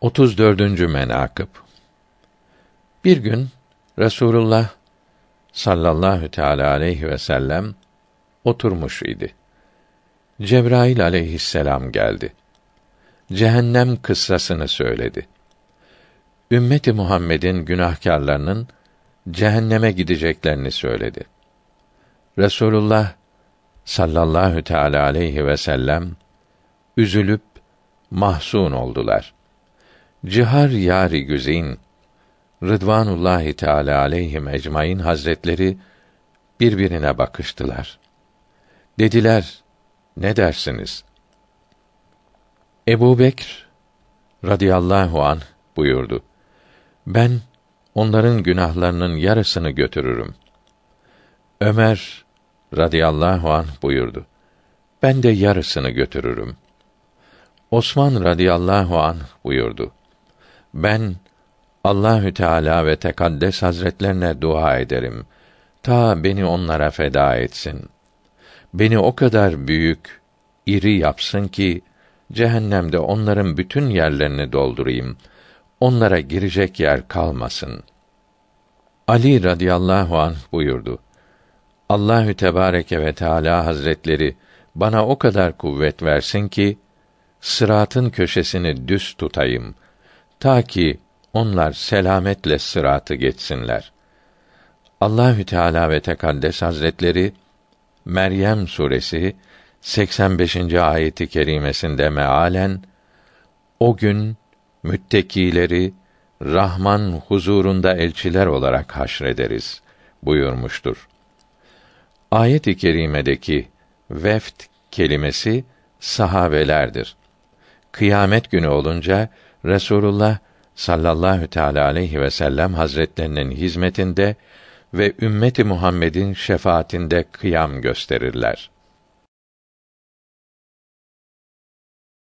34. menakıb Bir gün Resulullah sallallahu teala aleyhi ve sellem oturmuş idi. Cebrail aleyhisselam geldi. Cehennem kıssasını söyledi. Ümmeti Muhammed'in günahkarlarının cehenneme gideceklerini söyledi. Resulullah sallallahu teala aleyhi ve sellem üzülüp mahzun oldular. Cihar yari güzin Rıdvanullahi Teala aleyhim ecmaîn hazretleri birbirine bakıştılar. Dediler: Ne dersiniz? Ebu Bekr radıyallahu an buyurdu. Ben onların günahlarının yarısını götürürüm. Ömer radıyallahu an buyurdu. Ben de yarısını götürürüm. Osman radıyallahu an buyurdu. Ben Allahü Teala ve Tekaddes Hazretlerine dua ederim. Ta beni onlara feda etsin. Beni o kadar büyük, iri yapsın ki cehennemde onların bütün yerlerini doldurayım. Onlara girecek yer kalmasın. Ali radıyallahu anh buyurdu. Allahü Tebareke ve Teala Hazretleri bana o kadar kuvvet versin ki sıratın köşesini düz tutayım ta ki onlar selametle sıratı geçsinler. Allahü Teala ve Tekaddes Hazretleri Meryem suresi 85. ayeti kerimesinde mealen o gün müttekileri Rahman huzurunda elçiler olarak haşrederiz buyurmuştur. Ayet-i kerimedeki veft kelimesi sahabelerdir. Kıyamet günü olunca Resulullah sallallahu teala aleyhi ve sellem hazretlerinin hizmetinde ve ümmeti Muhammed'in şefaatinde kıyam gösterirler.